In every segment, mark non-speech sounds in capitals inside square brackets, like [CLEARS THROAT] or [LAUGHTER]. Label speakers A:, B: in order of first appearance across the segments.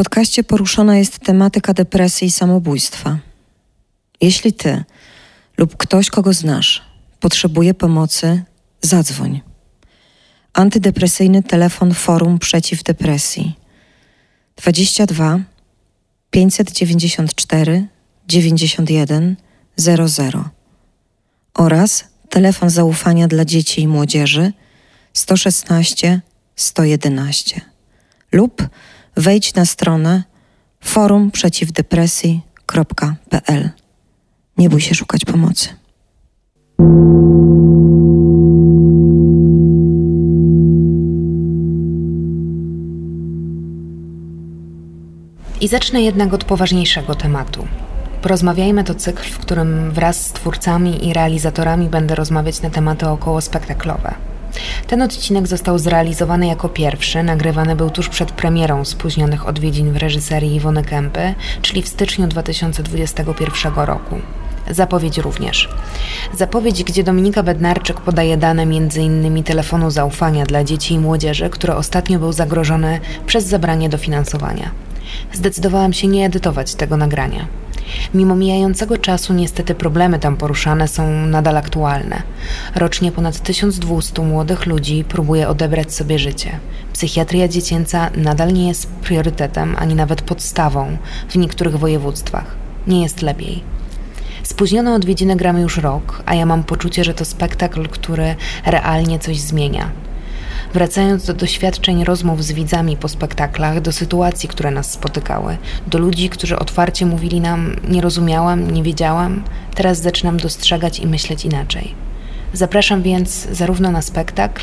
A: podcaście poruszona jest tematyka depresji i samobójstwa. Jeśli ty lub ktoś, kogo znasz, potrzebuje pomocy, zadzwoń. Antydepresyjny telefon Forum Przeciw Depresji 22 594 91 00 oraz telefon zaufania dla dzieci i młodzieży 116 111 lub wejdź na stronę forumprzeciwdepresji.pl. Nie bój się szukać pomocy.
B: I zacznę jednak od poważniejszego tematu. Porozmawiajmy to cykl, w którym wraz z twórcami i realizatorami będę rozmawiać na tematy około spektaklowe. Ten odcinek został zrealizowany jako pierwszy, nagrywany był tuż przed premierą spóźnionych odwiedzin w reżyserii Iwony Kępy, czyli w styczniu 2021 roku. Zapowiedź również. Zapowiedź, gdzie Dominika Bednarczyk podaje dane m.in. telefonu zaufania dla dzieci i młodzieży, które ostatnio był zagrożone przez zabranie dofinansowania. Zdecydowałam się nie edytować tego nagrania. Mimo mijającego czasu, niestety problemy tam poruszane są nadal aktualne. Rocznie ponad 1200 młodych ludzi próbuje odebrać sobie życie. Psychiatria dziecięca nadal nie jest priorytetem ani nawet podstawą w niektórych województwach. Nie jest lepiej. Spóźnione odwiedziny gramy już rok, a ja mam poczucie, że to spektakl, który realnie coś zmienia. Wracając do doświadczeń rozmów z widzami po spektaklach, do sytuacji, które nas spotykały, do ludzi, którzy otwarcie mówili nam: Nie rozumiałam, nie wiedziałam, teraz zaczynam dostrzegać i myśleć inaczej. Zapraszam więc zarówno na spektakl,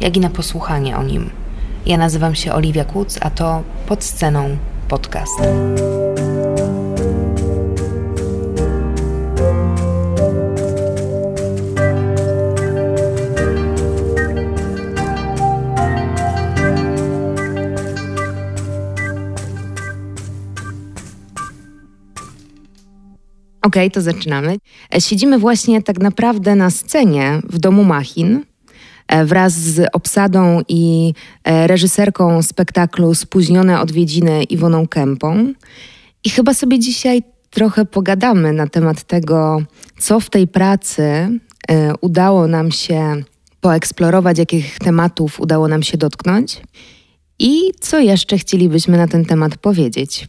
B: jak i na posłuchanie o nim. Ja nazywam się Oliwia Kuc, a to pod sceną podcast. Okej, okay, to zaczynamy. E, siedzimy właśnie tak naprawdę na scenie w domu Machin e, wraz z obsadą i e, reżyserką spektaklu Spóźnione odwiedziny Iwoną Kępą. I chyba sobie dzisiaj trochę pogadamy na temat tego, co w tej pracy udało nam się poeksplorować, jakich tematów udało nam się dotknąć i co jeszcze chcielibyśmy na ten temat powiedzieć.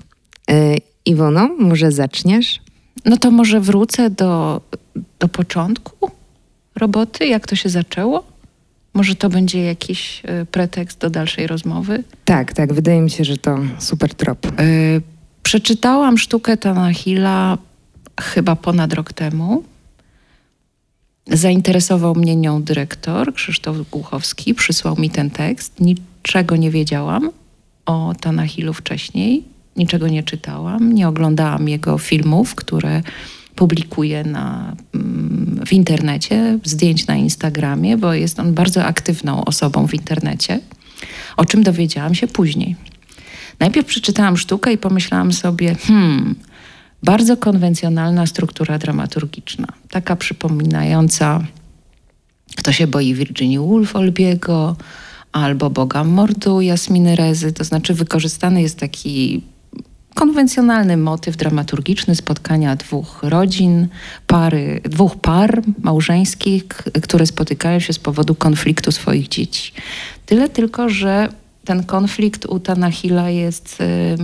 B: Iwono, może zaczniesz?
C: No to może wrócę do, do początku roboty, jak to się zaczęło? Może to będzie jakiś e, pretekst do dalszej rozmowy?
A: Tak, tak, wydaje mi się, że to super trop. Yy,
C: przeczytałam sztukę Tanahila chyba ponad rok temu. Zainteresował mnie nią dyrektor Krzysztof Głuchowski, przysłał mi ten tekst. Niczego nie wiedziałam o Tanahilu wcześniej niczego nie czytałam, nie oglądałam jego filmów, które publikuje na, mm, w internecie, zdjęć na Instagramie, bo jest on bardzo aktywną osobą w internecie, o czym dowiedziałam się później. Najpierw przeczytałam sztukę i pomyślałam sobie, hmm, bardzo konwencjonalna struktura dramaturgiczna, taka przypominająca Kto się boi Virginia Woolf Olbiego, albo Boga mordu Jasminy Rezy, to znaczy wykorzystany jest taki konwencjonalny motyw dramaturgiczny spotkania dwóch rodzin, pary, dwóch par małżeńskich, które spotykają się z powodu konfliktu swoich dzieci. Tyle tylko, że ten konflikt u Tanahila jest y,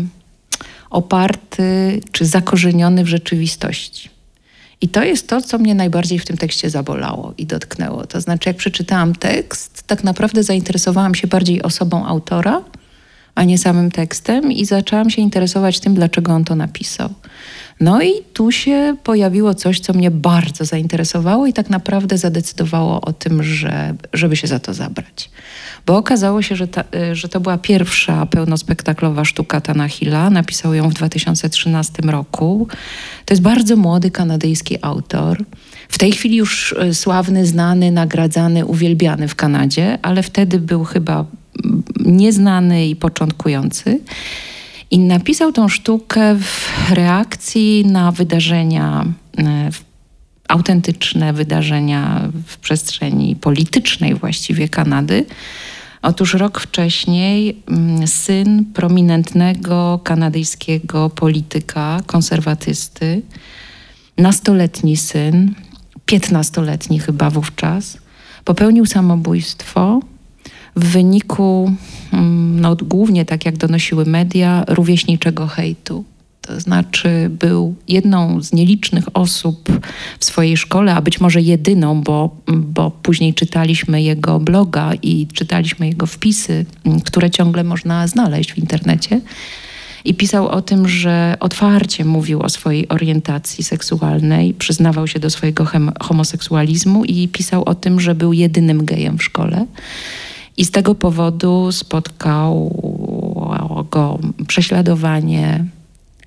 C: oparty czy zakorzeniony w rzeczywistości. I to jest to, co mnie najbardziej w tym tekście zabolało i dotknęło. To znaczy, jak przeczytałam tekst, tak naprawdę zainteresowałam się bardziej osobą autora, a nie samym tekstem i zaczęłam się interesować tym, dlaczego on to napisał. No i tu się pojawiło coś, co mnie bardzo zainteresowało i tak naprawdę zadecydowało o tym, że, żeby się za to zabrać. Bo okazało się, że, ta, y, że to była pierwsza pełnospektaklowa sztuka Tanahila. Napisał ją w 2013 roku. To jest bardzo młody kanadyjski autor. W tej chwili już y, sławny, znany, nagradzany, uwielbiany w Kanadzie, ale wtedy był chyba nieznany i początkujący. I napisał tą sztukę w reakcji na wydarzenia, e, autentyczne wydarzenia w przestrzeni politycznej właściwie Kanady. Otóż rok wcześniej mm, syn prominentnego kanadyjskiego polityka, konserwatysty, nastoletni syn, piętnastoletni chyba wówczas, popełnił samobójstwo w wyniku, mm, no, głównie tak jak donosiły media, rówieśniczego hejtu. To znaczy, był jedną z nielicznych osób w swojej szkole, a być może jedyną, bo, bo później czytaliśmy jego bloga i czytaliśmy jego wpisy, które ciągle można znaleźć w internecie. I pisał o tym, że otwarcie mówił o swojej orientacji seksualnej, przyznawał się do swojego homoseksualizmu i pisał o tym, że był jedynym gejem w szkole. I z tego powodu spotkał go prześladowanie,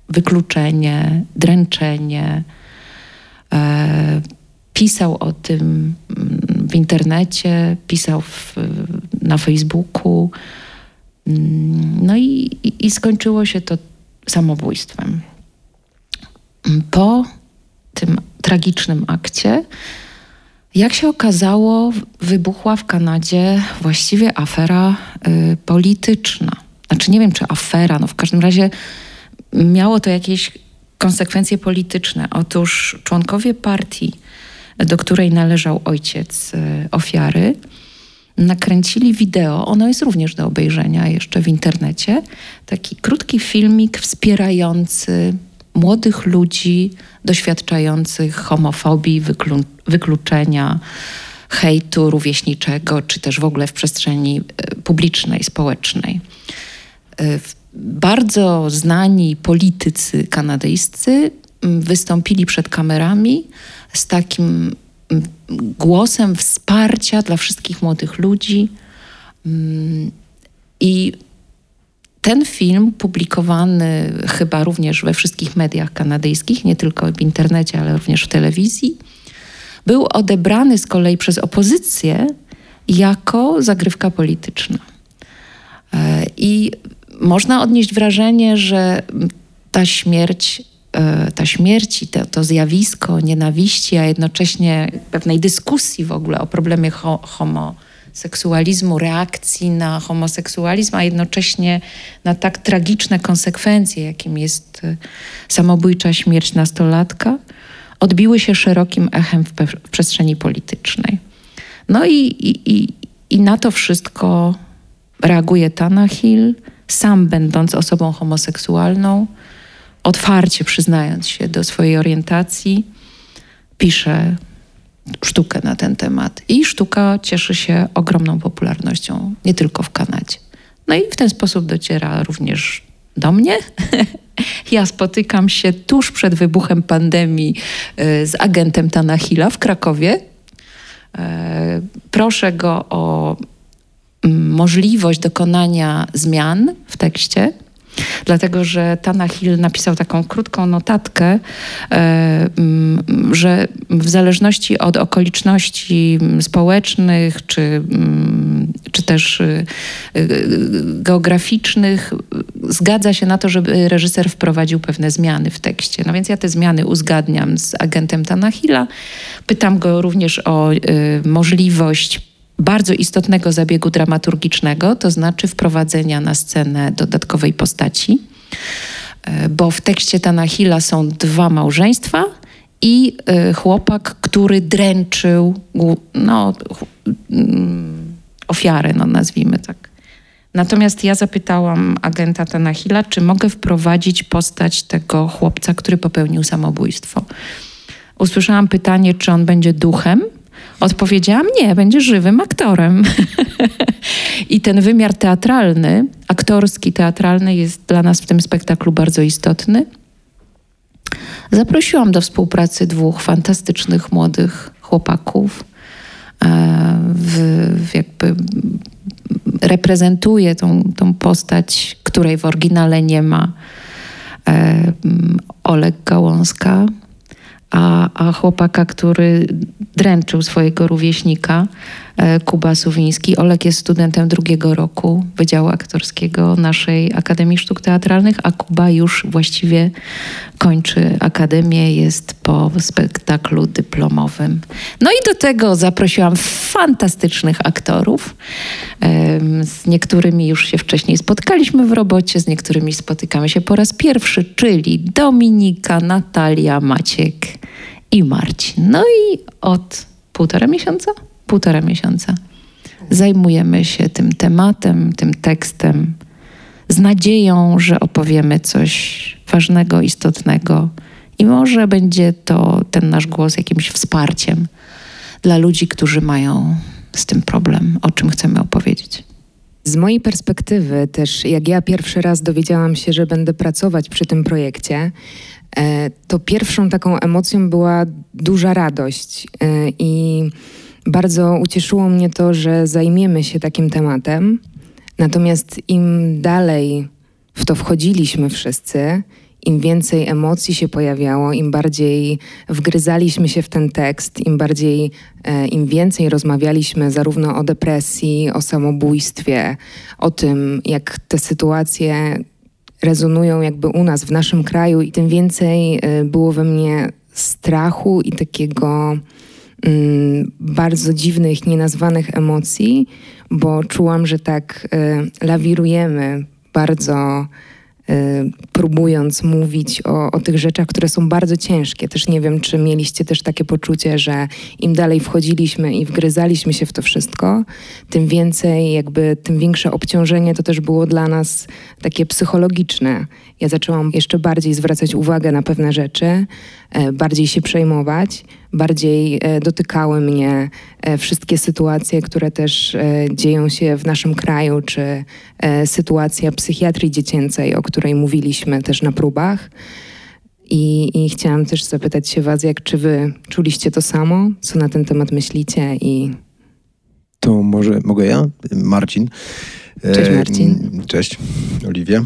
C: wykluczenie, dręczenie. E, pisał o tym mm, w internecie, pisał w, na Facebooku. Mm, no i, i, i skończyło się to samobójstwem. Po tym tragicznym akcie, jak się okazało, wybuchła w Kanadzie właściwie afera y, polityczna. Znaczy, nie wiem, czy afera, no w każdym razie miało to jakieś konsekwencje polityczne. Otóż członkowie partii, do której należał ojciec e, ofiary, nakręcili wideo, ono jest również do obejrzenia jeszcze w internecie, taki krótki filmik wspierający młodych ludzi doświadczających homofobii, wyklu wykluczenia, hejtu rówieśniczego, czy też w ogóle w przestrzeni e, publicznej, społecznej. E, bardzo znani politycy kanadyjscy wystąpili przed kamerami z takim głosem wsparcia dla wszystkich młodych ludzi. Mm, I ten film, publikowany chyba również we wszystkich mediach kanadyjskich, nie tylko w internecie, ale również w telewizji, był odebrany z kolei przez opozycję jako zagrywka polityczna. E, I można odnieść wrażenie, że ta śmierć, e, ta śmierć i to, to zjawisko nienawiści, a jednocześnie pewnej dyskusji w ogóle o problemie ho homoseksualizmu, reakcji na homoseksualizm, a jednocześnie na tak tragiczne konsekwencje, jakim jest e, samobójcza śmierć nastolatka, odbiły się szerokim echem w, w przestrzeni politycznej. No i, i, i, i na to wszystko reaguje Tana Hill, sam będąc osobą homoseksualną, otwarcie przyznając się do swojej orientacji, pisze sztukę na ten temat. I sztuka cieszy się ogromną popularnością, nie tylko w Kanadzie. No i w ten sposób dociera również do mnie. [LAUGHS] ja spotykam się tuż przed wybuchem pandemii y, z agentem Tanahila w Krakowie. E, proszę go o możliwość dokonania zmian w tekście, dlatego że Tana Hill napisał taką krótką notatkę, e, że w zależności od okoliczności społecznych czy, czy też e, geograficznych, zgadza się na to, żeby reżyser wprowadził pewne zmiany w tekście. No więc ja te zmiany uzgadniam z agentem Tana Hilla. Pytam go również o e, możliwość bardzo istotnego zabiegu dramaturgicznego, to znaczy wprowadzenia na scenę dodatkowej postaci, e, bo w tekście Tanahila są dwa małżeństwa i e, chłopak, który dręczył no, mm, ofiarę, no nazwijmy tak. Natomiast ja zapytałam agenta Tanahila, czy mogę wprowadzić postać tego chłopca, który popełnił samobójstwo. Usłyszałam pytanie, czy on będzie duchem, Odpowiedziałam, nie, będzie żywym aktorem. [LAUGHS] I ten wymiar teatralny, aktorski, teatralny jest dla nas w tym spektaklu bardzo istotny. Zaprosiłam do współpracy dwóch fantastycznych młodych chłopaków. E, w, w jakby reprezentuje tą, tą postać, której w oryginale nie ma. E, Oleg Gałązka, a, a chłopaka, który dręczył swojego rówieśnika, Kuba Suwiński. Olek jest studentem drugiego roku Wydziału Aktorskiego naszej Akademii Sztuk Teatralnych, a Kuba już właściwie kończy akademię, jest po spektaklu dyplomowym. No i do tego zaprosiłam fantastycznych aktorów. Z niektórymi już się wcześniej spotkaliśmy w robocie, z niektórymi spotykamy się po raz pierwszy, czyli Dominika, Natalia, Maciek i Marcin. No i od półtora miesiąca? Półtora miesiąca zajmujemy się tym tematem, tym tekstem, z nadzieją, że opowiemy coś ważnego, istotnego i może będzie to ten nasz głos jakimś wsparciem dla ludzi, którzy mają z tym problem, o czym chcemy opowiedzieć.
B: Z mojej perspektywy też, jak ja pierwszy raz dowiedziałam się, że będę pracować przy tym projekcie, e, to pierwszą taką emocją była duża radość e, i bardzo ucieszyło mnie to, że zajmiemy się takim tematem. Natomiast im dalej w to wchodziliśmy wszyscy, im więcej emocji się pojawiało, im bardziej wgryzaliśmy się w ten tekst, im bardziej, e, im więcej rozmawialiśmy zarówno o depresji, o samobójstwie, o tym, jak te sytuacje rezonują jakby u nas, w naszym kraju, i tym więcej e, było we mnie strachu i takiego bardzo dziwnych, nienazwanych emocji, bo czułam, że tak y, lawirujemy bardzo Y, próbując mówić o, o tych rzeczach, które są bardzo ciężkie. Też nie wiem, czy mieliście też takie poczucie, że im dalej wchodziliśmy i wgryzaliśmy się w to wszystko, tym więcej, jakby tym większe obciążenie to też było dla nas takie psychologiczne. Ja zaczęłam jeszcze bardziej zwracać uwagę na pewne rzeczy, e, bardziej się przejmować, bardziej e, dotykały mnie e, wszystkie sytuacje, które też dzieją się w naszym kraju, czy sytuacja psychiatrii dziecięcej, o której mówiliśmy też na próbach. I, I, chciałam też zapytać się Was, jak czy Wy czuliście to samo? Co na ten temat myślicie? I...
D: To może mogę ja? Marcin.
B: Cześć Marcin.
D: Cześć, Oliwia.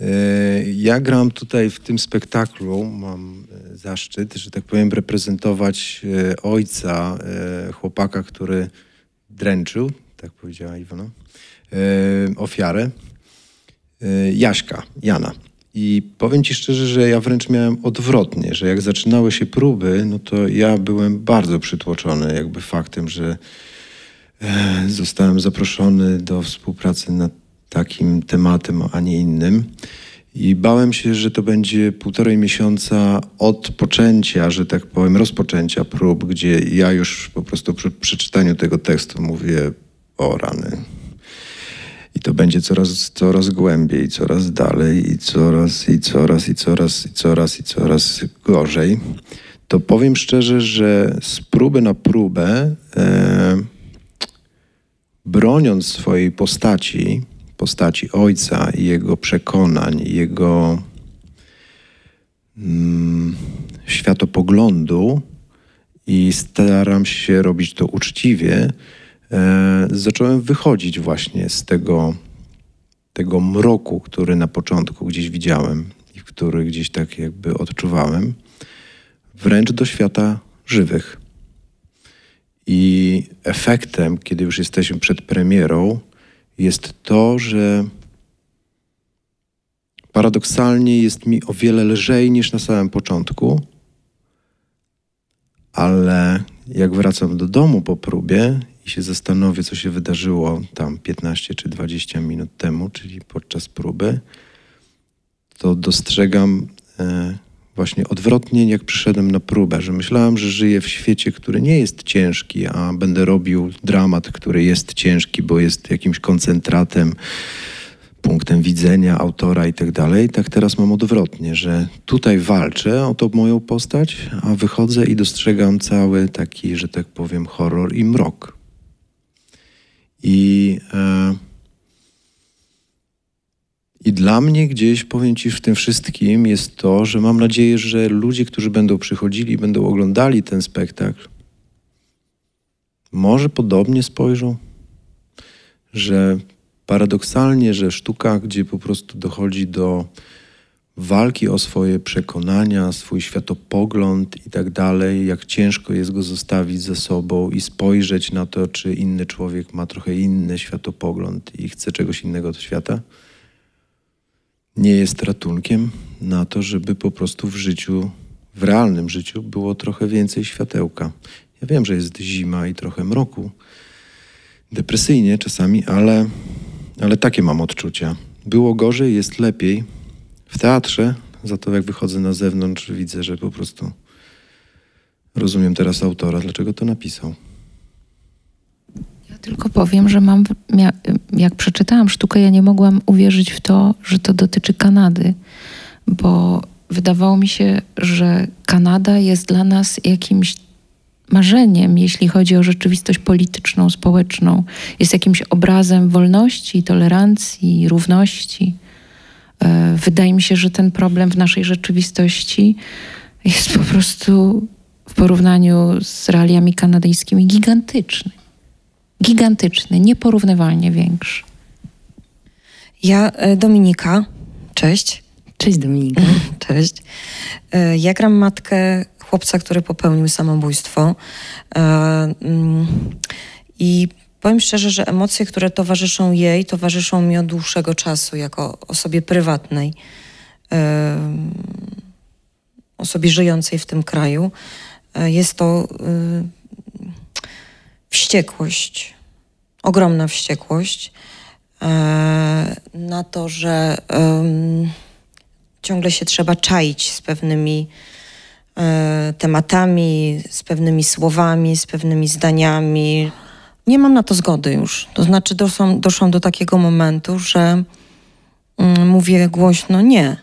D: E, ja gram tutaj w tym spektaklu, mam e, zaszczyt, że tak powiem, reprezentować e, ojca chłopaka, który dręczył, tak powiedziała Iwona, ofiarę, Jaśka, Jana. I powiem ci szczerze, że ja wręcz miałem odwrotnie, że jak zaczynały się próby, no to ja byłem bardzo przytłoczony jakby faktem, że zostałem zaproszony do współpracy nad takim tematem, a nie innym. I bałem się, że to będzie półtorej miesiąca od poczęcia, że tak powiem, rozpoczęcia prób, gdzie ja już po prostu przy przeczytaniu tego tekstu mówię o rany. I to będzie coraz, coraz głębiej, coraz dalej i coraz, i coraz, i coraz, i coraz, i coraz gorzej. To powiem szczerze, że z próby na próbę, e, broniąc swojej postaci, postaci ojca jego przekonań, jego mm, światopoglądu i staram się robić to uczciwie, e, zacząłem wychodzić właśnie z tego, tego mroku, który na początku gdzieś widziałem i który gdzieś tak jakby odczuwałem, wręcz do świata żywych. I efektem, kiedy już jesteśmy przed premierą, jest to, że paradoksalnie jest mi o wiele lżej niż na samym początku, ale jak wracam do domu po próbie i się zastanowię, co się wydarzyło tam 15 czy 20 minut temu, czyli podczas próby, to dostrzegam e, właśnie odwrotnie, jak przyszedłem na próbę, że myślałem, że żyję w świecie, który nie jest ciężki, a będę robił dramat, który jest ciężki, bo jest jakimś koncentratem, punktem widzenia autora i tak dalej. Tak teraz mam odwrotnie, że tutaj walczę o tą moją postać, a wychodzę i dostrzegam cały taki, że tak powiem, horror i mrok. I... E, i dla mnie gdzieś, powiem Ci, w tym wszystkim jest to, że mam nadzieję, że ludzie, którzy będą przychodzili, będą oglądali ten spektakl, może podobnie spojrzą, że paradoksalnie, że sztuka, gdzie po prostu dochodzi do walki o swoje przekonania, swój światopogląd i tak dalej, jak ciężko jest go zostawić za sobą i spojrzeć na to, czy inny człowiek ma trochę inny światopogląd i chce czegoś innego od świata, nie jest ratunkiem na to, żeby po prostu w życiu, w realnym życiu było trochę więcej światełka. Ja wiem, że jest zima i trochę mroku, depresyjnie czasami, ale, ale takie mam odczucia. Było gorzej, jest lepiej. W teatrze, za to jak wychodzę na zewnątrz, widzę, że po prostu rozumiem teraz autora, dlaczego to napisał.
C: Tylko powiem, że mam, jak przeczytałam sztukę, ja nie mogłam uwierzyć w to, że to dotyczy Kanady, bo wydawało mi się, że Kanada jest dla nas jakimś marzeniem, jeśli chodzi o rzeczywistość polityczną, społeczną. Jest jakimś obrazem wolności, tolerancji, równości. E, wydaje mi się, że ten problem w naszej rzeczywistości jest po prostu w porównaniu z realiami kanadyjskimi gigantyczny. Gigantyczny, nieporównywalnie większy.
A: Ja, e, Dominika, cześć.
B: Cześć Dominika. [LAUGHS]
A: Cześć. E, ja gram matkę chłopca, który popełnił samobójstwo. Mm, I powiem szczerze, że emocje, które towarzyszą jej, towarzyszą mi od dłuższego czasu, jako osobie prywatnej, osobie żyjącej w tym kraju. Jest to wściekłość, ogromna wściekłość na to, że ciągle się trzeba czaić z pewnymi tematami, z pewnymi słowami, z pewnymi zdaniami. Nie mam na to zgody już. To znaczy doszłam, doszłam do takiego momentu, że mm, mówię głośno nie.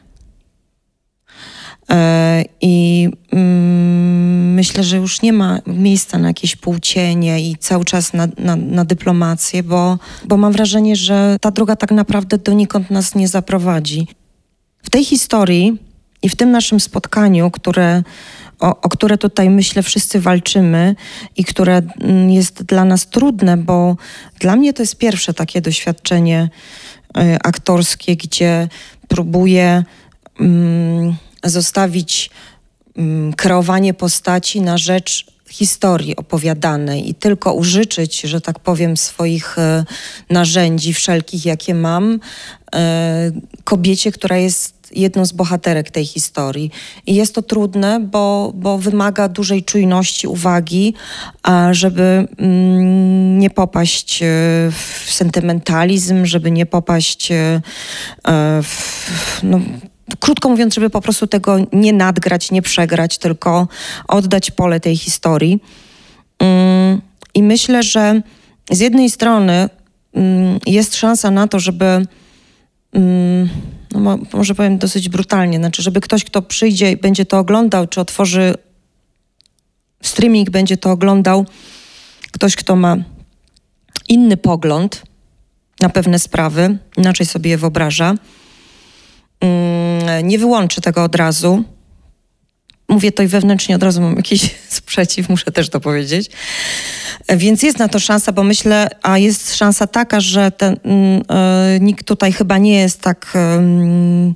A: E, I mm, myślę, że już nie ma miejsca na jakieś półcienie i cały czas na, na, na dyplomację, bo, bo mam wrażenie, że ta droga tak naprawdę donikąd nas nie zaprowadzi. W tej historii i w tym naszym spotkaniu, które o, o, które tutaj myślę wszyscy walczymy i które mm, jest dla nas trudne, bo dla mnie to jest pierwsze takie doświadczenie y, aktorskie, gdzie próbuję mm, zostawić mm, kreowanie postaci na rzecz historii opowiadanej i tylko użyczyć, że tak powiem, swoich y, narzędzi wszelkich, jakie mam, y, kobiecie, która jest jedną z bohaterek tej historii. I jest to trudne, bo, bo wymaga dużej czujności, uwagi, żeby mm, nie popaść e, w sentymentalizm, żeby nie popaść e, w, no, krótko mówiąc, żeby po prostu tego nie nadgrać, nie przegrać, tylko oddać pole tej historii. Mm, I myślę, że z jednej strony mm, jest szansa na to, żeby no może powiem dosyć brutalnie, znaczy, żeby ktoś, kto przyjdzie i będzie to oglądał, czy otworzy streaming, będzie to oglądał, ktoś, kto ma inny pogląd na pewne sprawy, inaczej sobie je wyobraża, mm, nie wyłączy tego od razu. Mówię to i wewnętrznie od razu mam jakiś [LAUGHS] sprzeciw, muszę też to powiedzieć. Więc jest na to szansa, bo myślę, a jest szansa taka, że ten, y, nikt tutaj chyba nie jest tak y,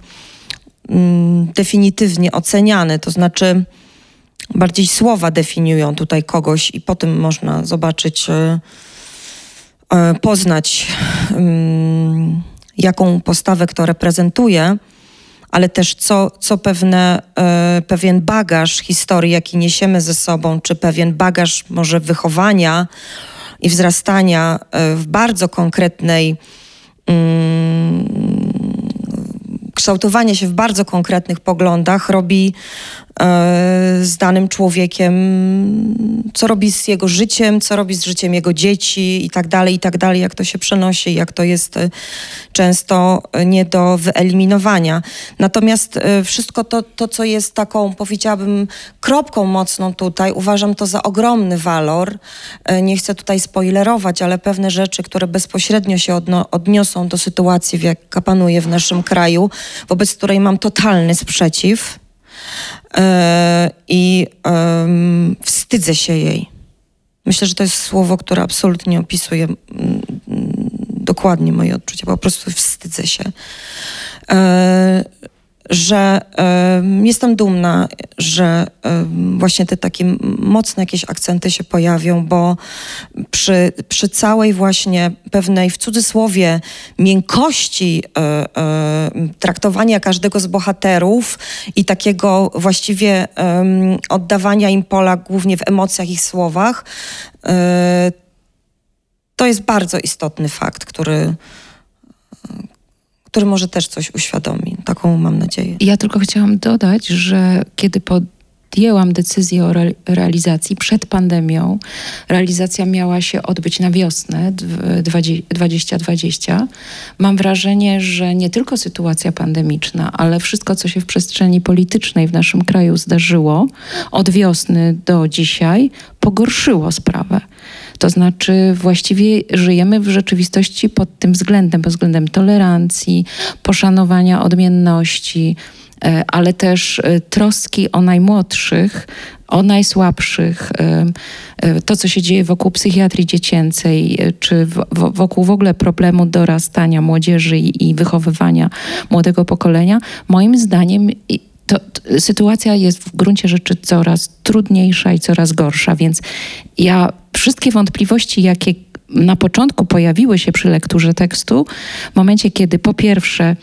A: definitywnie oceniany, to znaczy bardziej słowa definiują tutaj kogoś i po tym można zobaczyć, poznać, jaką postawę kto reprezentuje ale też co, co pewne, e, pewien bagaż historii, jaki niesiemy ze sobą, czy pewien bagaż może wychowania i wzrastania e, w bardzo konkretnej mm, kształtowanie się w bardzo konkretnych poglądach robi z danym człowiekiem, co robi z jego życiem, co robi z życiem jego dzieci i tak dalej, i tak dalej, jak to się przenosi, jak to jest e, często nie do wyeliminowania. Natomiast e, wszystko to, to, co jest taką, powiedziałabym, kropką mocną tutaj, uważam to za ogromny walor. Nie chcę tutaj spoilerować, ale pewne rzeczy, które bezpośrednio się odno, odniosą do sytuacji, jaka panuje w naszym kraju, wobec której mam totalny sprzeciw e, i wstydzę się jej. Myślę, że to jest słowo, które absolutnie opisuje mm, dokładnie moje odczucia. Po prostu wstydzę się. E, że y, jestem dumna, że y, właśnie te takie mocne jakieś akcenty się pojawią, bo przy, przy całej właśnie pewnej w cudzysłowie miękkości y, traktowania każdego z bohaterów i takiego właściwie oddawania im pola głównie w emocjach i słowach, to jest bardzo istotny fakt, który, który może też coś uświadomi. Taką mam nadzieję.
C: Ja tylko chciałam dodać, że kiedy podjęłam decyzję o re realizacji przed pandemią, realizacja miała się odbyć na wiosnę 2020. Mam wrażenie, że nie tylko sytuacja pandemiczna, ale wszystko, co się w przestrzeni politycznej w naszym kraju zdarzyło od wiosny do dzisiaj, pogorszyło sprawę. To znaczy, właściwie żyjemy w rzeczywistości pod tym względem, pod względem tolerancji, poszanowania odmienności, e, ale też e, troski o najmłodszych, o najsłabszych, e, to co się dzieje wokół psychiatrii dziecięcej, czy wokół w ogóle problemu dorastania młodzieży i wychowywania młodego pokolenia, moim zdaniem to, to, sytuacja jest w gruncie rzeczy coraz trudniejsza i coraz gorsza, więc ja wszystkie wątpliwości, jakie na początku pojawiły się przy lekturze tekstu, w momencie, kiedy po pierwsze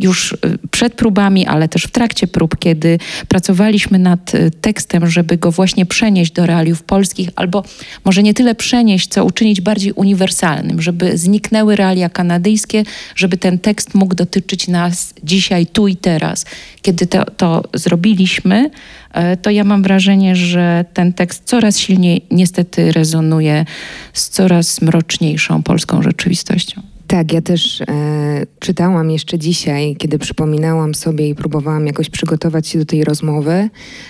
C: już e, przed próbami, ale też w trakcie prób, kiedy pracowaliśmy nad e, tekstem, żeby go właśnie przenieść do realiów polskich, albo może nie tyle przenieść, co uczynić bardziej uniwersalnym, żeby zniknęły realia kanadyjskie, żeby ten tekst mógł dotyczyć nas dzisiaj, tu i teraz. Kiedy to, to zrobiliśmy, to ja mam wrażenie, że ten tekst coraz silniej niestety rezonuje z coraz mroczniejszą polską rzeczywistością.
B: Tak, ja też e, czytałam jeszcze dzisiaj, kiedy przypominałam sobie i próbowałam jakoś przygotować się do tej rozmowy,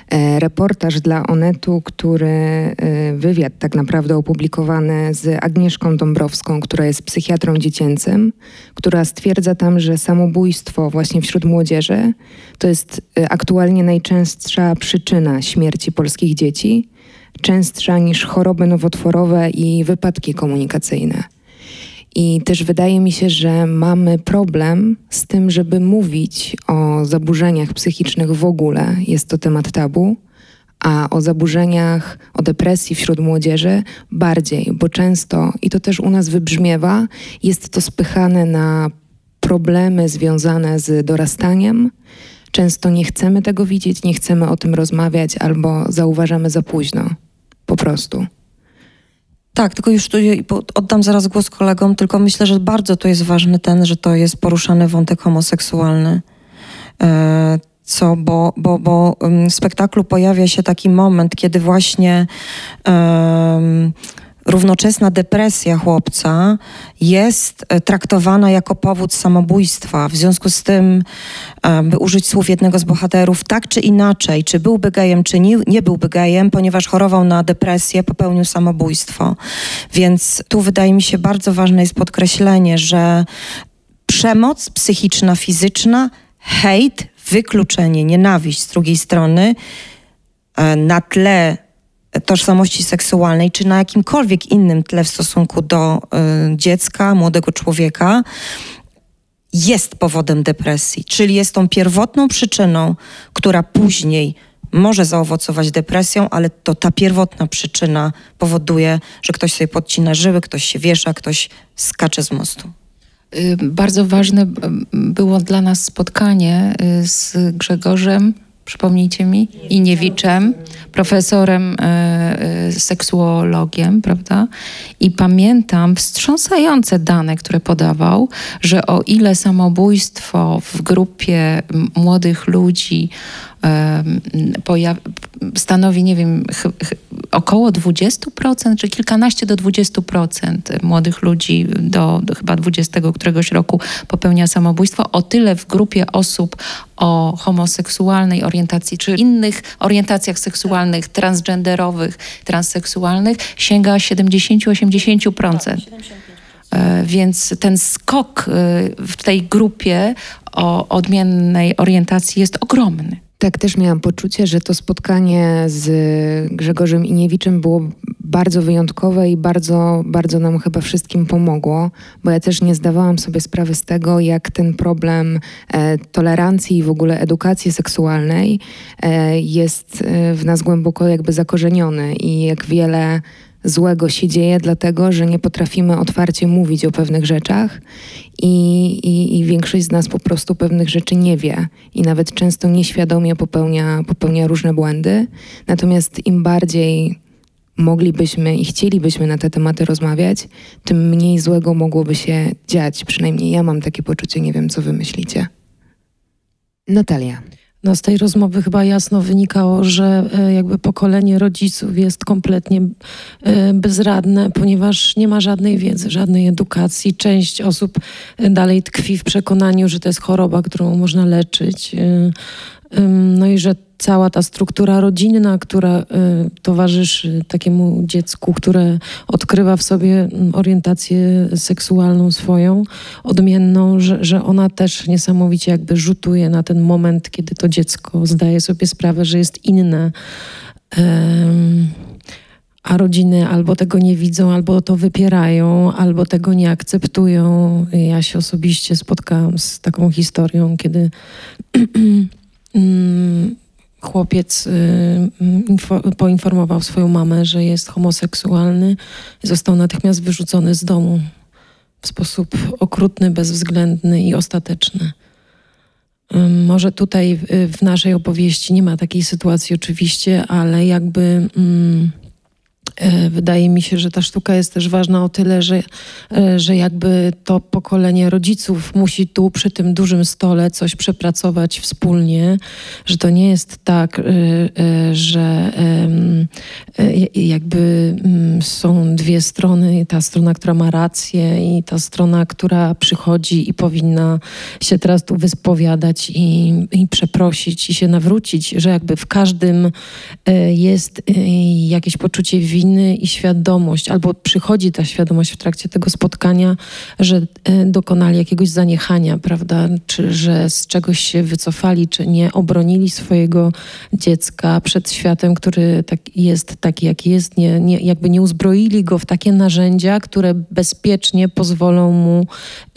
B: e, reportaż dla Onetu, który e, wywiad tak naprawdę opublikowany z Agnieszką Dąbrowską, która jest psychiatrą dziecięcym, która stwierdza tam, że samobójstwo właśnie wśród młodzieży to jest e, aktualnie najczęstsza przyczyna śmierci polskich dzieci, częstsza niż choroby nowotworowe i wypadki komunikacyjne. I też wydaje mi się, że mamy problem z tym, żeby mówić o zaburzeniach psychicznych w ogóle. Jest to temat tabu, a o zaburzeniach, o depresji wśród młodzieży bardziej, bo często, i to też u nas wybrzmiewa, jest to spychane na problemy związane z dorastaniem. Często nie chcemy tego widzieć, nie chcemy o tym rozmawiać albo zauważamy za późno. Po prostu.
A: Tak, tylko już tu oddam zaraz głos kolegom, tylko myślę, że bardzo tu jest ważny ten, że to jest poruszany wątek homoseksualny. E, co, bo, bo, bo w spektaklu pojawia się taki moment, kiedy właśnie równoczesna depresja chłopca jest e, traktowana jako powód samobójstwa. W związku z tym, e, by użyć słów jednego z bohaterów, tak czy inaczej, czy byłby gejem, czy nie, nie byłby gejem, ponieważ chorował na depresję, popełnił samobójstwo. Więc tu wydaje mi się bardzo ważne jest podkreślenie, że przemoc psychiczna, fizyczna, hejt, wykluczenie, nienawiść z drugiej strony e, na tle tożsamości seksualnej, czy na jakimkolwiek innym tle w stosunku do y, dziecka, młodego człowieka, jest powodem depresji, czyli jest tą pierwotną przyczyną, która później może zaowocować depresją, ale to ta pierwotna przyczyna powoduje, że ktoś sobie podcina żyły, ktoś się wiesza, ktoś skacze z mostu.
C: Y, bardzo ważne było dla nas spotkanie y, z Grzegorzem przypomnijcie mi, Iniewiczem, profesorem e, e, seksuologiem, prawda? I pamiętam wstrząsające dane, które podawał, że o ile samobójstwo w grupie młodych ludzi stanowi, nie wiem, około 20%, czy kilkanaście do 20% młodych ludzi do, do chyba 20 któregoś roku popełnia samobójstwo, o tyle w grupie osób o homoseksualnej orientacji, czy innych orientacjach seksualnych, transgenderowych, transseksualnych sięga 70-80%. E, więc ten skok e, w tej grupie o odmiennej orientacji jest ogromny.
B: Tak, też miałam poczucie, że to spotkanie z Grzegorzem Iniewiczem było bardzo wyjątkowe i bardzo, bardzo nam chyba wszystkim pomogło, bo ja też nie zdawałam sobie sprawy z tego, jak ten problem e, tolerancji i w ogóle edukacji seksualnej e, jest e, w nas głęboko jakby zakorzeniony i jak wiele złego się dzieje, dlatego że nie potrafimy otwarcie mówić o pewnych rzeczach i, i, i, większość z nas po prostu pewnych rzeczy nie wie i nawet często nieświadomie popełnia, popełnia różne błędy. Natomiast im bardziej moglibyśmy i chcielibyśmy na te tematy rozmawiać, tym mniej złego mogłoby się dziać. Przynajmniej ja mam takie poczucie, nie wiem, co wy myślicie. Natalia.
E: No z tej rozmowy chyba jasno wynikało, że e, jakby pokolenie rodziców jest kompletnie e, bezradne, ponieważ nie ma żadnej wiedzy, żadnej edukacji. Część osób e, dalej tkwi w przekonaniu, że to jest choroba, którą można leczyć. No i że cała ta struktura rodzinna, która y, towarzyszy takiemu dziecku, które odkrywa w sobie mm, orientację seksualną swoją, odmienną, że, że ona też niesamowicie jakby rzutuje na ten moment, kiedy to dziecko zdaje sobie sprawę, że jest inne. a rodziny albo tego nie widzą, albo to wypierają, albo tego nie akceptują. Ja się osobiście spotkałam z taką historią, kiedy [CLEARS THROAT] chłopiec y, mm, poinformował swoją mamę, że jest homoseksualny został natychmiast wyrzucony z domu w sposób okrutny, bezwzględny i ostateczny. Może tutaj w naszej opowieści nie ma takiej sytuacji oczywiście, ale jakby. Mm, wydaje mi się, że ta sztuka jest też ważna o tyle, że, e, że jakby to pokolenie rodziców musi tu przy tym dużym stole coś przepracować wspólnie, że to nie jest tak, e, że jakby mm, są dwie strony, ta strona, która ma rację i ta strona, która przychodzi i powinna się teraz tu wyspowiadać i, i przeprosić i się nawrócić, że jakby w każdym jest jakieś poczucie winy, winy i świadomość, albo przychodzi ta świadomość w trakcie tego spotkania, że e, dokonali jakiegoś zaniechania, prawda, czy że z czegoś się wycofali, czy nie obronili swojego dziecka przed światem, który tak jest taki, jaki jest, nie, nie, jakby nie uzbroili go w takie narzędzia, które bezpiecznie pozwolą mu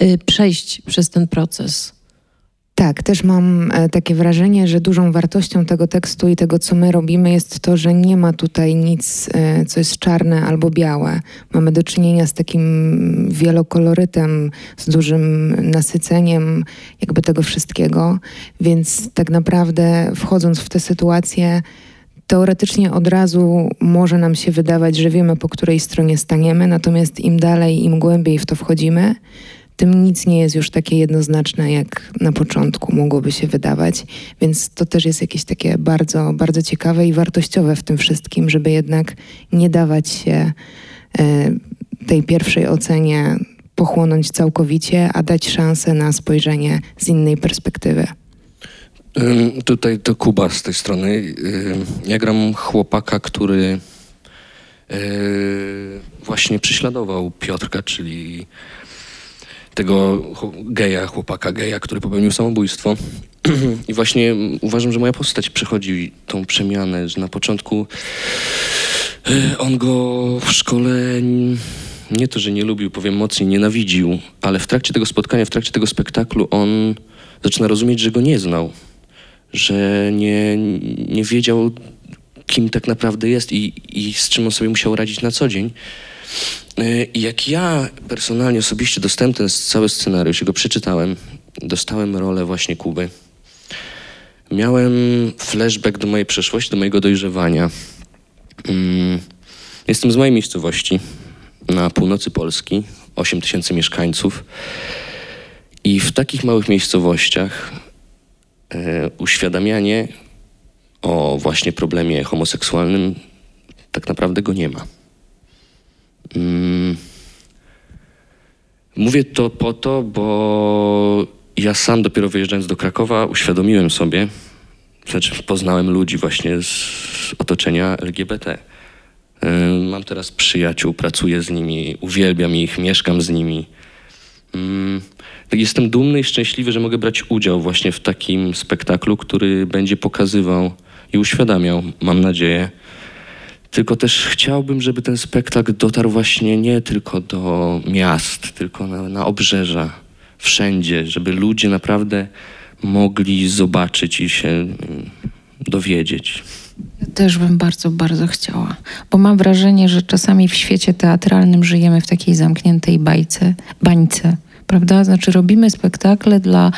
E: y, przejść przez ten proces.
B: Tak, też mam e, takie wrażenie, że dużą wartością tego tekstu i tego, co my robimy, jest to, że nie ma tutaj nic, e, co jest czarne albo białe. Mamy do czynienia z takim wielokolorytem, z dużym nasyceniem jakby tego wszystkiego, więc tak naprawdę wchodząc w tę sytuację, teoretycznie od razu może nam się wydawać, że wiemy, po której stronie staniemy, natomiast im dalej, im głębiej w to wchodzimy, tym nic nie jest już takie jednoznaczne, jak na początku mogłoby się wydawać. Więc to też jest jakieś takie bardzo, bardzo ciekawe i wartościowe w tym wszystkim, żeby jednak nie dawać się e, tej pierwszej ocenie pochłonąć całkowicie, a dać szansę na spojrzenie z innej perspektywy.
F: Tutaj to Kuba z tej strony. Ja gram chłopaka, który e, właśnie prześladował Piotrka, czyli tego geja, chłopaka geja, który popełnił samobójstwo. [CLEARS THROAT] I właśnie uważam, że moja postać przechodzi tą przemianę, że na początku e, on go w szkole nie to, że nie lubił, powiem mocniej, nienawidził, ale w trakcie tego spotkania, w trakcie tego spektaklu on zaczyna rozumieć, że go nie znał, że nie, nie wiedział, kim tak naprawdę jest i, i z czym on sobie musiał radzić na co dzień. Y, jak ja personalnie, osobiście dostałem ten cały scenariusz go przeczytałem, dostałem rolę właśnie Kuby. Miałem flashback do mojej przeszłości, do mojego dojrzewania. Mm, jestem z mojej miejscowości na północy Polski, 8 tysięcy mieszkańców. I w takich małych miejscowościach e, uświadamianie o właśnie problemie homoseksualnym tak naprawdę go nie ma. Mm. Mówię to po to, bo ja sam dopiero wyjeżdżając do Krakowa uświadomiłem sobie, znaczy poznałem ludzi właśnie z otoczenia LGBT. Mam teraz przyjaciół, pracuję z nimi, uwielbiam ich, mieszkam z nimi. Mm. Jestem dumny i szczęśliwy, że mogę brać udział właśnie w takim spektaklu, który będzie pokazywał i uświadamiał, mam nadzieję, Tylko też chciałbym, żeby ten spektakl dotarł właśnie nie tylko do miast, tylko na, na obrzeża, wszędzie, żeby ludzie naprawdę mogli zobaczyć i się mm, dowiedzieć.
C: Ja też bym bardzo, bardzo chciała, bo mam wrażenie, że czasami w świecie teatralnym żyjemy w takiej zamkniętej bajce, bańce prawda? Znaczy robimy spektakle dla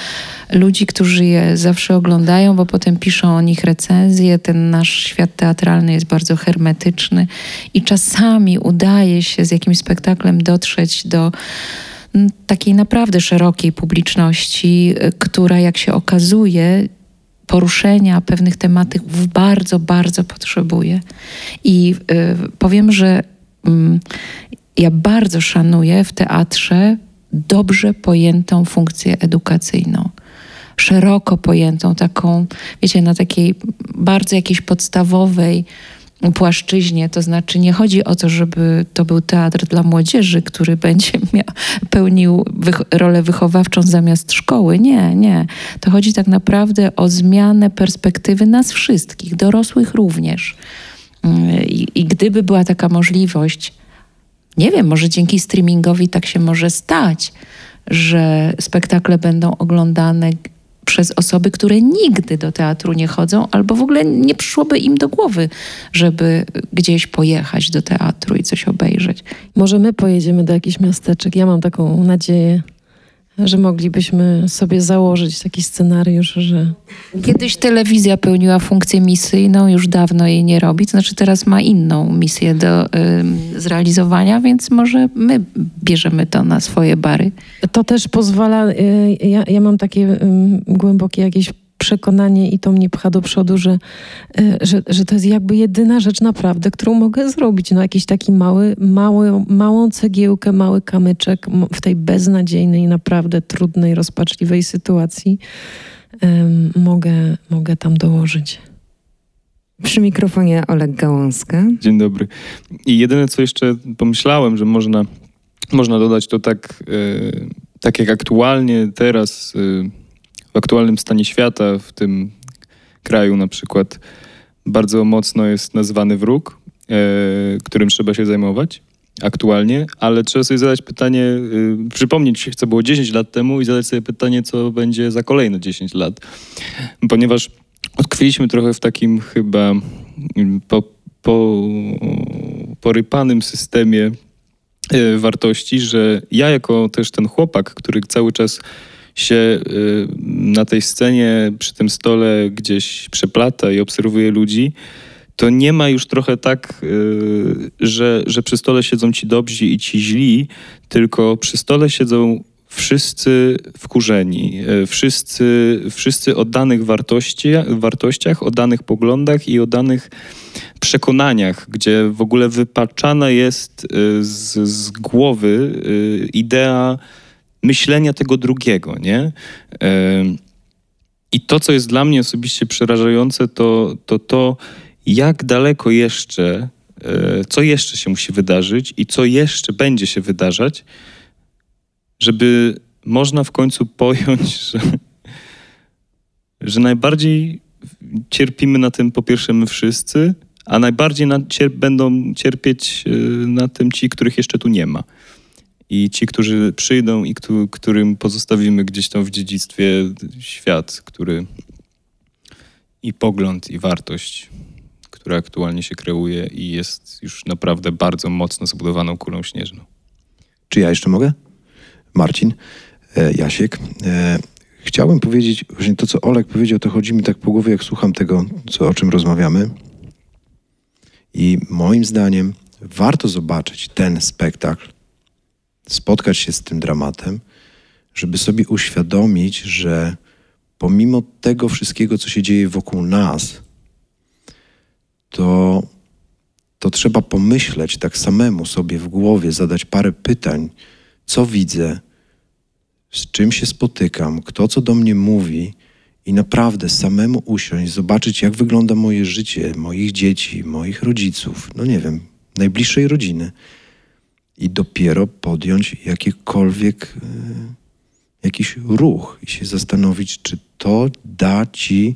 C: ludzi, którzy je zawsze oglądają, bo potem piszą o nich recenzje. Ten nasz świat teatralny jest bardzo hermetyczny i czasami udaje się z jakimś spektaklem dotrzeć do takiej naprawdę szerokiej publiczności, która jak się okazuje, poruszenia pewnych tematów bardzo, bardzo potrzebuje. I y, powiem, że y, ja bardzo szanuję w teatrze dobrze pojętą funkcję edukacyjną. Szeroko pojętą, taką, wiecie, na takiej bardzo jakiejś podstawowej płaszczyźnie. To znaczy, nie chodzi o to, żeby to był teatr dla młodzieży, który [LAUGHS] będzie miał, pełnił wych rolę wychowawczą zamiast szkoły. Nie, nie. To chodzi tak naprawdę o zmianę perspektywy nas wszystkich, dorosłych również. I, i gdyby była taka możliwość, nie wiem, może dzięki streamingowi tak się może stać, że spektakle będą oglądane przez osoby, które nigdy do teatru nie chodzą, albo w ogóle nie przyszłoby im do głowy, żeby gdzieś pojechać do teatru i coś obejrzeć.
A: Może my pojedziemy do jakichś miasteczek. Ja mam taką nadzieję że moglibyśmy sobie założyć taki scenariusz, że.
C: Kiedyś telewizja pełniła funkcję misyjną, już dawno jej nie robi, to znaczy teraz ma inną misję do y, zrealizowania, więc może my bierzemy to na swoje bary.
A: To też pozwala, y, ja, ja mam takie y, głębokie jakieś przekonanie i to mnie pcha do przodu, że, e, że, że to jest jakby jedyna rzecz naprawdę, którą mogę zrobić. No jakiś taki mały, mały, małą cegiełkę, mały kamyczek w tej beznadziejnej, naprawdę trudnej, rozpaczliwej sytuacji um, mogę, mogę tam dołożyć.
B: Przy mikrofonie Oleg Gałązka.
G: Dzień dobry. I jedyne, co jeszcze pomyślałem, że można, można dodać, to tak, yy, tak jak aktualnie teraz... Yy, w aktualnym stanie świata, w tym kraju na przykład, bardzo mocno jest nazwany wróg, e, którym trzeba się zajmować aktualnie, ale trzeba sobie zadać pytanie, y, przypomnieć, co było 10 lat temu i zadać sobie pytanie, co będzie za kolejne 10 lat. Ponieważ odkwiliśmy trochę w takim chyba mm, po, po, porypanym systemie y, wartości, że ja jako też ten chłopak, który cały czas się y, na tej scenie, przy tym stole gdzieś przeplata i obserwuje ludzi, to nie ma już trochę tak, y, że, że przy stole siedzą ci dobrzy i ci źli, tylko przy stole siedzą wszyscy wkurzeni, y, wszyscy, wszyscy o danych wartości, wartościach, o danych poglądach i o danych przekonaniach, gdzie w ogóle wypaczana jest z, z głowy idea myślenia tego drugiego, nie? I to, co jest dla mnie osobiście przerażające, to to, to jak daleko jeszcze, e, co jeszcze się musi wydarzyć i co jeszcze będzie się wydarzać, żeby można w końcu pojąć, [LAUGHS] że, że najbardziej cierpimy na tym po pierwsze my wszyscy, a najbardziej na, cier będą cierpieć e, na tym ci, których jeszcze tu nie ma i ci, którzy przyjdą i którym pozostawimy gdzieś tam w dziedzictwie świat, który i pogląd, i wartość, która aktualnie się kreuje i jest już naprawdę bardzo mocno zbudowaną kulą śnieżną.
D: Czy ja jeszcze mogę? Marcin, e, Jasiek. E, chciałbym powiedzieć, właśnie to, co Olek powiedział, to chodzi mi tak po głowie, jak słucham tego, co, o czym rozmawiamy. I moim zdaniem warto zobaczyć ten spektakl spotkać się z tym dramatem, żeby sobie uświadomić, że pomimo tego wszystkiego, co się dzieje wokół nas, to, to trzeba pomyśleć tak samemu sobie w głowie, zadać parę pytań, co widzę, z czym się spotykam, kto co do mnie mówi? I naprawdę samemu usiąść, zobaczyć, jak wygląda moje życie, moich dzieci, moich rodziców, no nie wiem, najbliższej rodziny i dopiero podjąć jakikolwiek y, jakiś ruch i się zastanowić, czy to da ci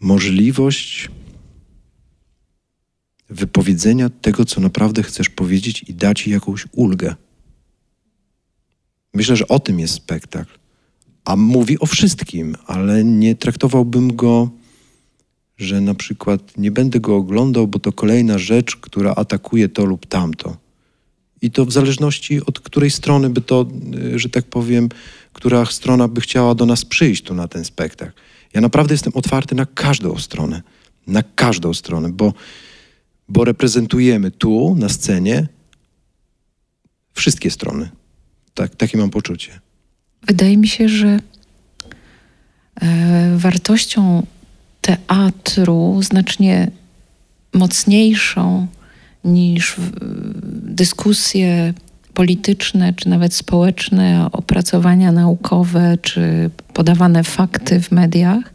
D: możliwość wypowiedzenia tego, co naprawdę chcesz powiedzieć i dać jej jakąś ulgę. Myślę, że o tym jest spektakl. A mówi o wszystkim, ale nie traktowałbym go, że na przykład nie będę go oglądał, bo to kolejna rzecz, która atakuje to lub tamto. I to w zależności od której strony by to, y, że tak powiem, która strona by chciała do nas przyjść tu na ten spektakl. Ja naprawdę jestem otwarty na każdą stronę. Na każdą stronę, bo, bo reprezentujemy tu na scenie wszystkie strony. Tak, takie mam poczucie.
C: Wydaje mi się, że e, wartością teatru znacznie mocniejszą niż dyskusje polityczne, czy nawet społeczne, opracowania naukowe, czy podawane fakty w mediach,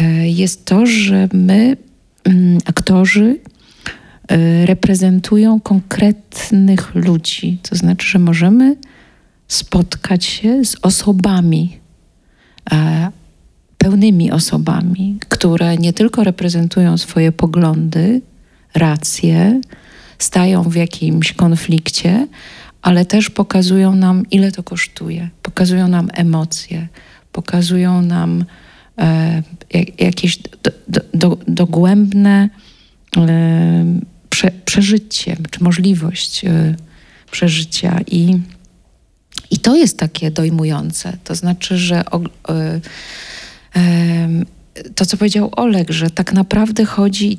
C: e, jest to, że my, mm, aktorzy, e, reprezentują konkretnych ludzi. To znaczy, że możemy spotkać się z osobami, e, pełnymi osobami, które nie tylko reprezentują swoje poglądy, racje, stają w jakimś konflikcie, ale też pokazują nam, ile to kosztuje, pokazują nam emocje, pokazują nam e, jakieś do, do, do, dogłębne e, prze, przeżycie, czy możliwość e, przeżycia. I, I to jest takie dojmujące. To znaczy, że o, e, to, co powiedział Oleg, że tak naprawdę chodzi,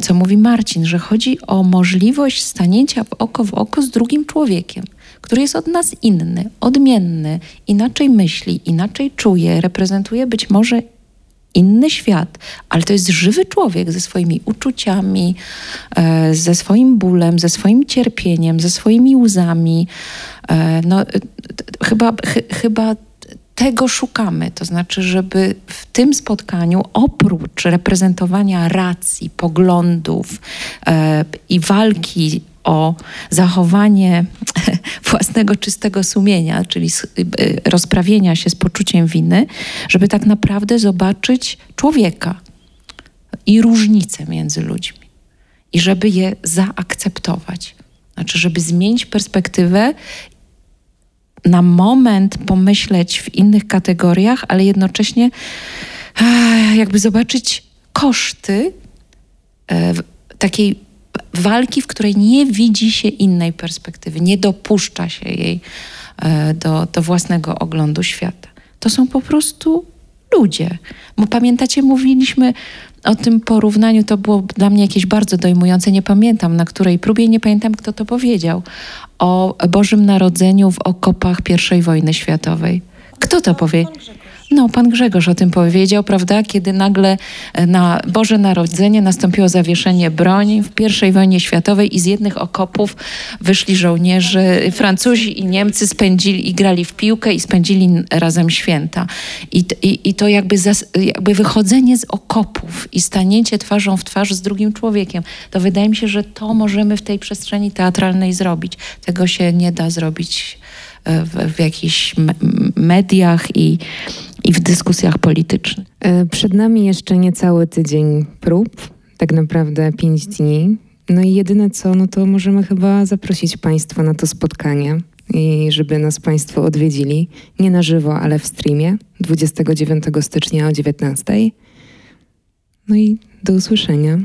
C: co mówi Marcin, że chodzi o możliwość stanięcia w oko w oko z drugim człowiekiem, który jest od nas inny, odmienny, inaczej myśli, inaczej czuje, reprezentuje być może inny świat, ale to jest żywy człowiek ze swoimi uczuciami, e, ze swoim bólem, ze swoim cierpieniem, ze swoimi łzami. E, no, chyba, ch chyba tego szukamy. To znaczy, żeby w tym spotkaniu oprócz reprezentowania racji, poglądów e, i walki o zachowanie [LAUGHS] własnego czystego sumienia, czyli e, rozprawienia się z poczuciem winy, żeby tak naprawdę zobaczyć człowieka i różnice między ludźmi i żeby je zaakceptować. Znaczy, żeby zmienić perspektywę na moment pomyśleć w innych kategoriach, ale jednocześnie jakby zobaczyć koszty e, takiej walki, w której nie widzi się innej perspektywy, nie dopuszcza się jej e, do, do własnego oglądu świata. To są po prostu ludzie. Bo pamiętacie, mówiliśmy o tym porównaniu, to było dla mnie jakieś bardzo dojmujące. Nie pamiętam na której próbie, nie pamiętam kto to powiedział. O Bożym Narodzeniu w okopach I wojny światowej. Kto to powie? No, pan Grzegorz o tym powiedział, prawda? Kiedy nagle e, na Boże Narodzenie nastąpiło zawieszenie broni w I wojnie światowej i z jednych okopów wyszli żołnierze, Francuzi i Niemcy spędzili i grali w piłkę i spędzili razem święta. I, i, i to jakby, zas, jakby wychodzenie z okopów i stanięcie twarzą w twarz z drugim człowiekiem, to wydaje mi się, że to możemy w tej przestrzeni teatralnej zrobić. Tego się nie da zrobić e, w, w jakichś mediach i i w dyskusjach politycznych.
B: E, przed nami jeszcze niecały tydzień prób, tak naprawdę pięć dni. No i jedyne co, no to możemy chyba zaprosić Państwa na to spotkanie i żeby nas Państwo odwiedzili. Nie na żywo, ale w streamie 29 stycznia o 19. No i do usłyszenia.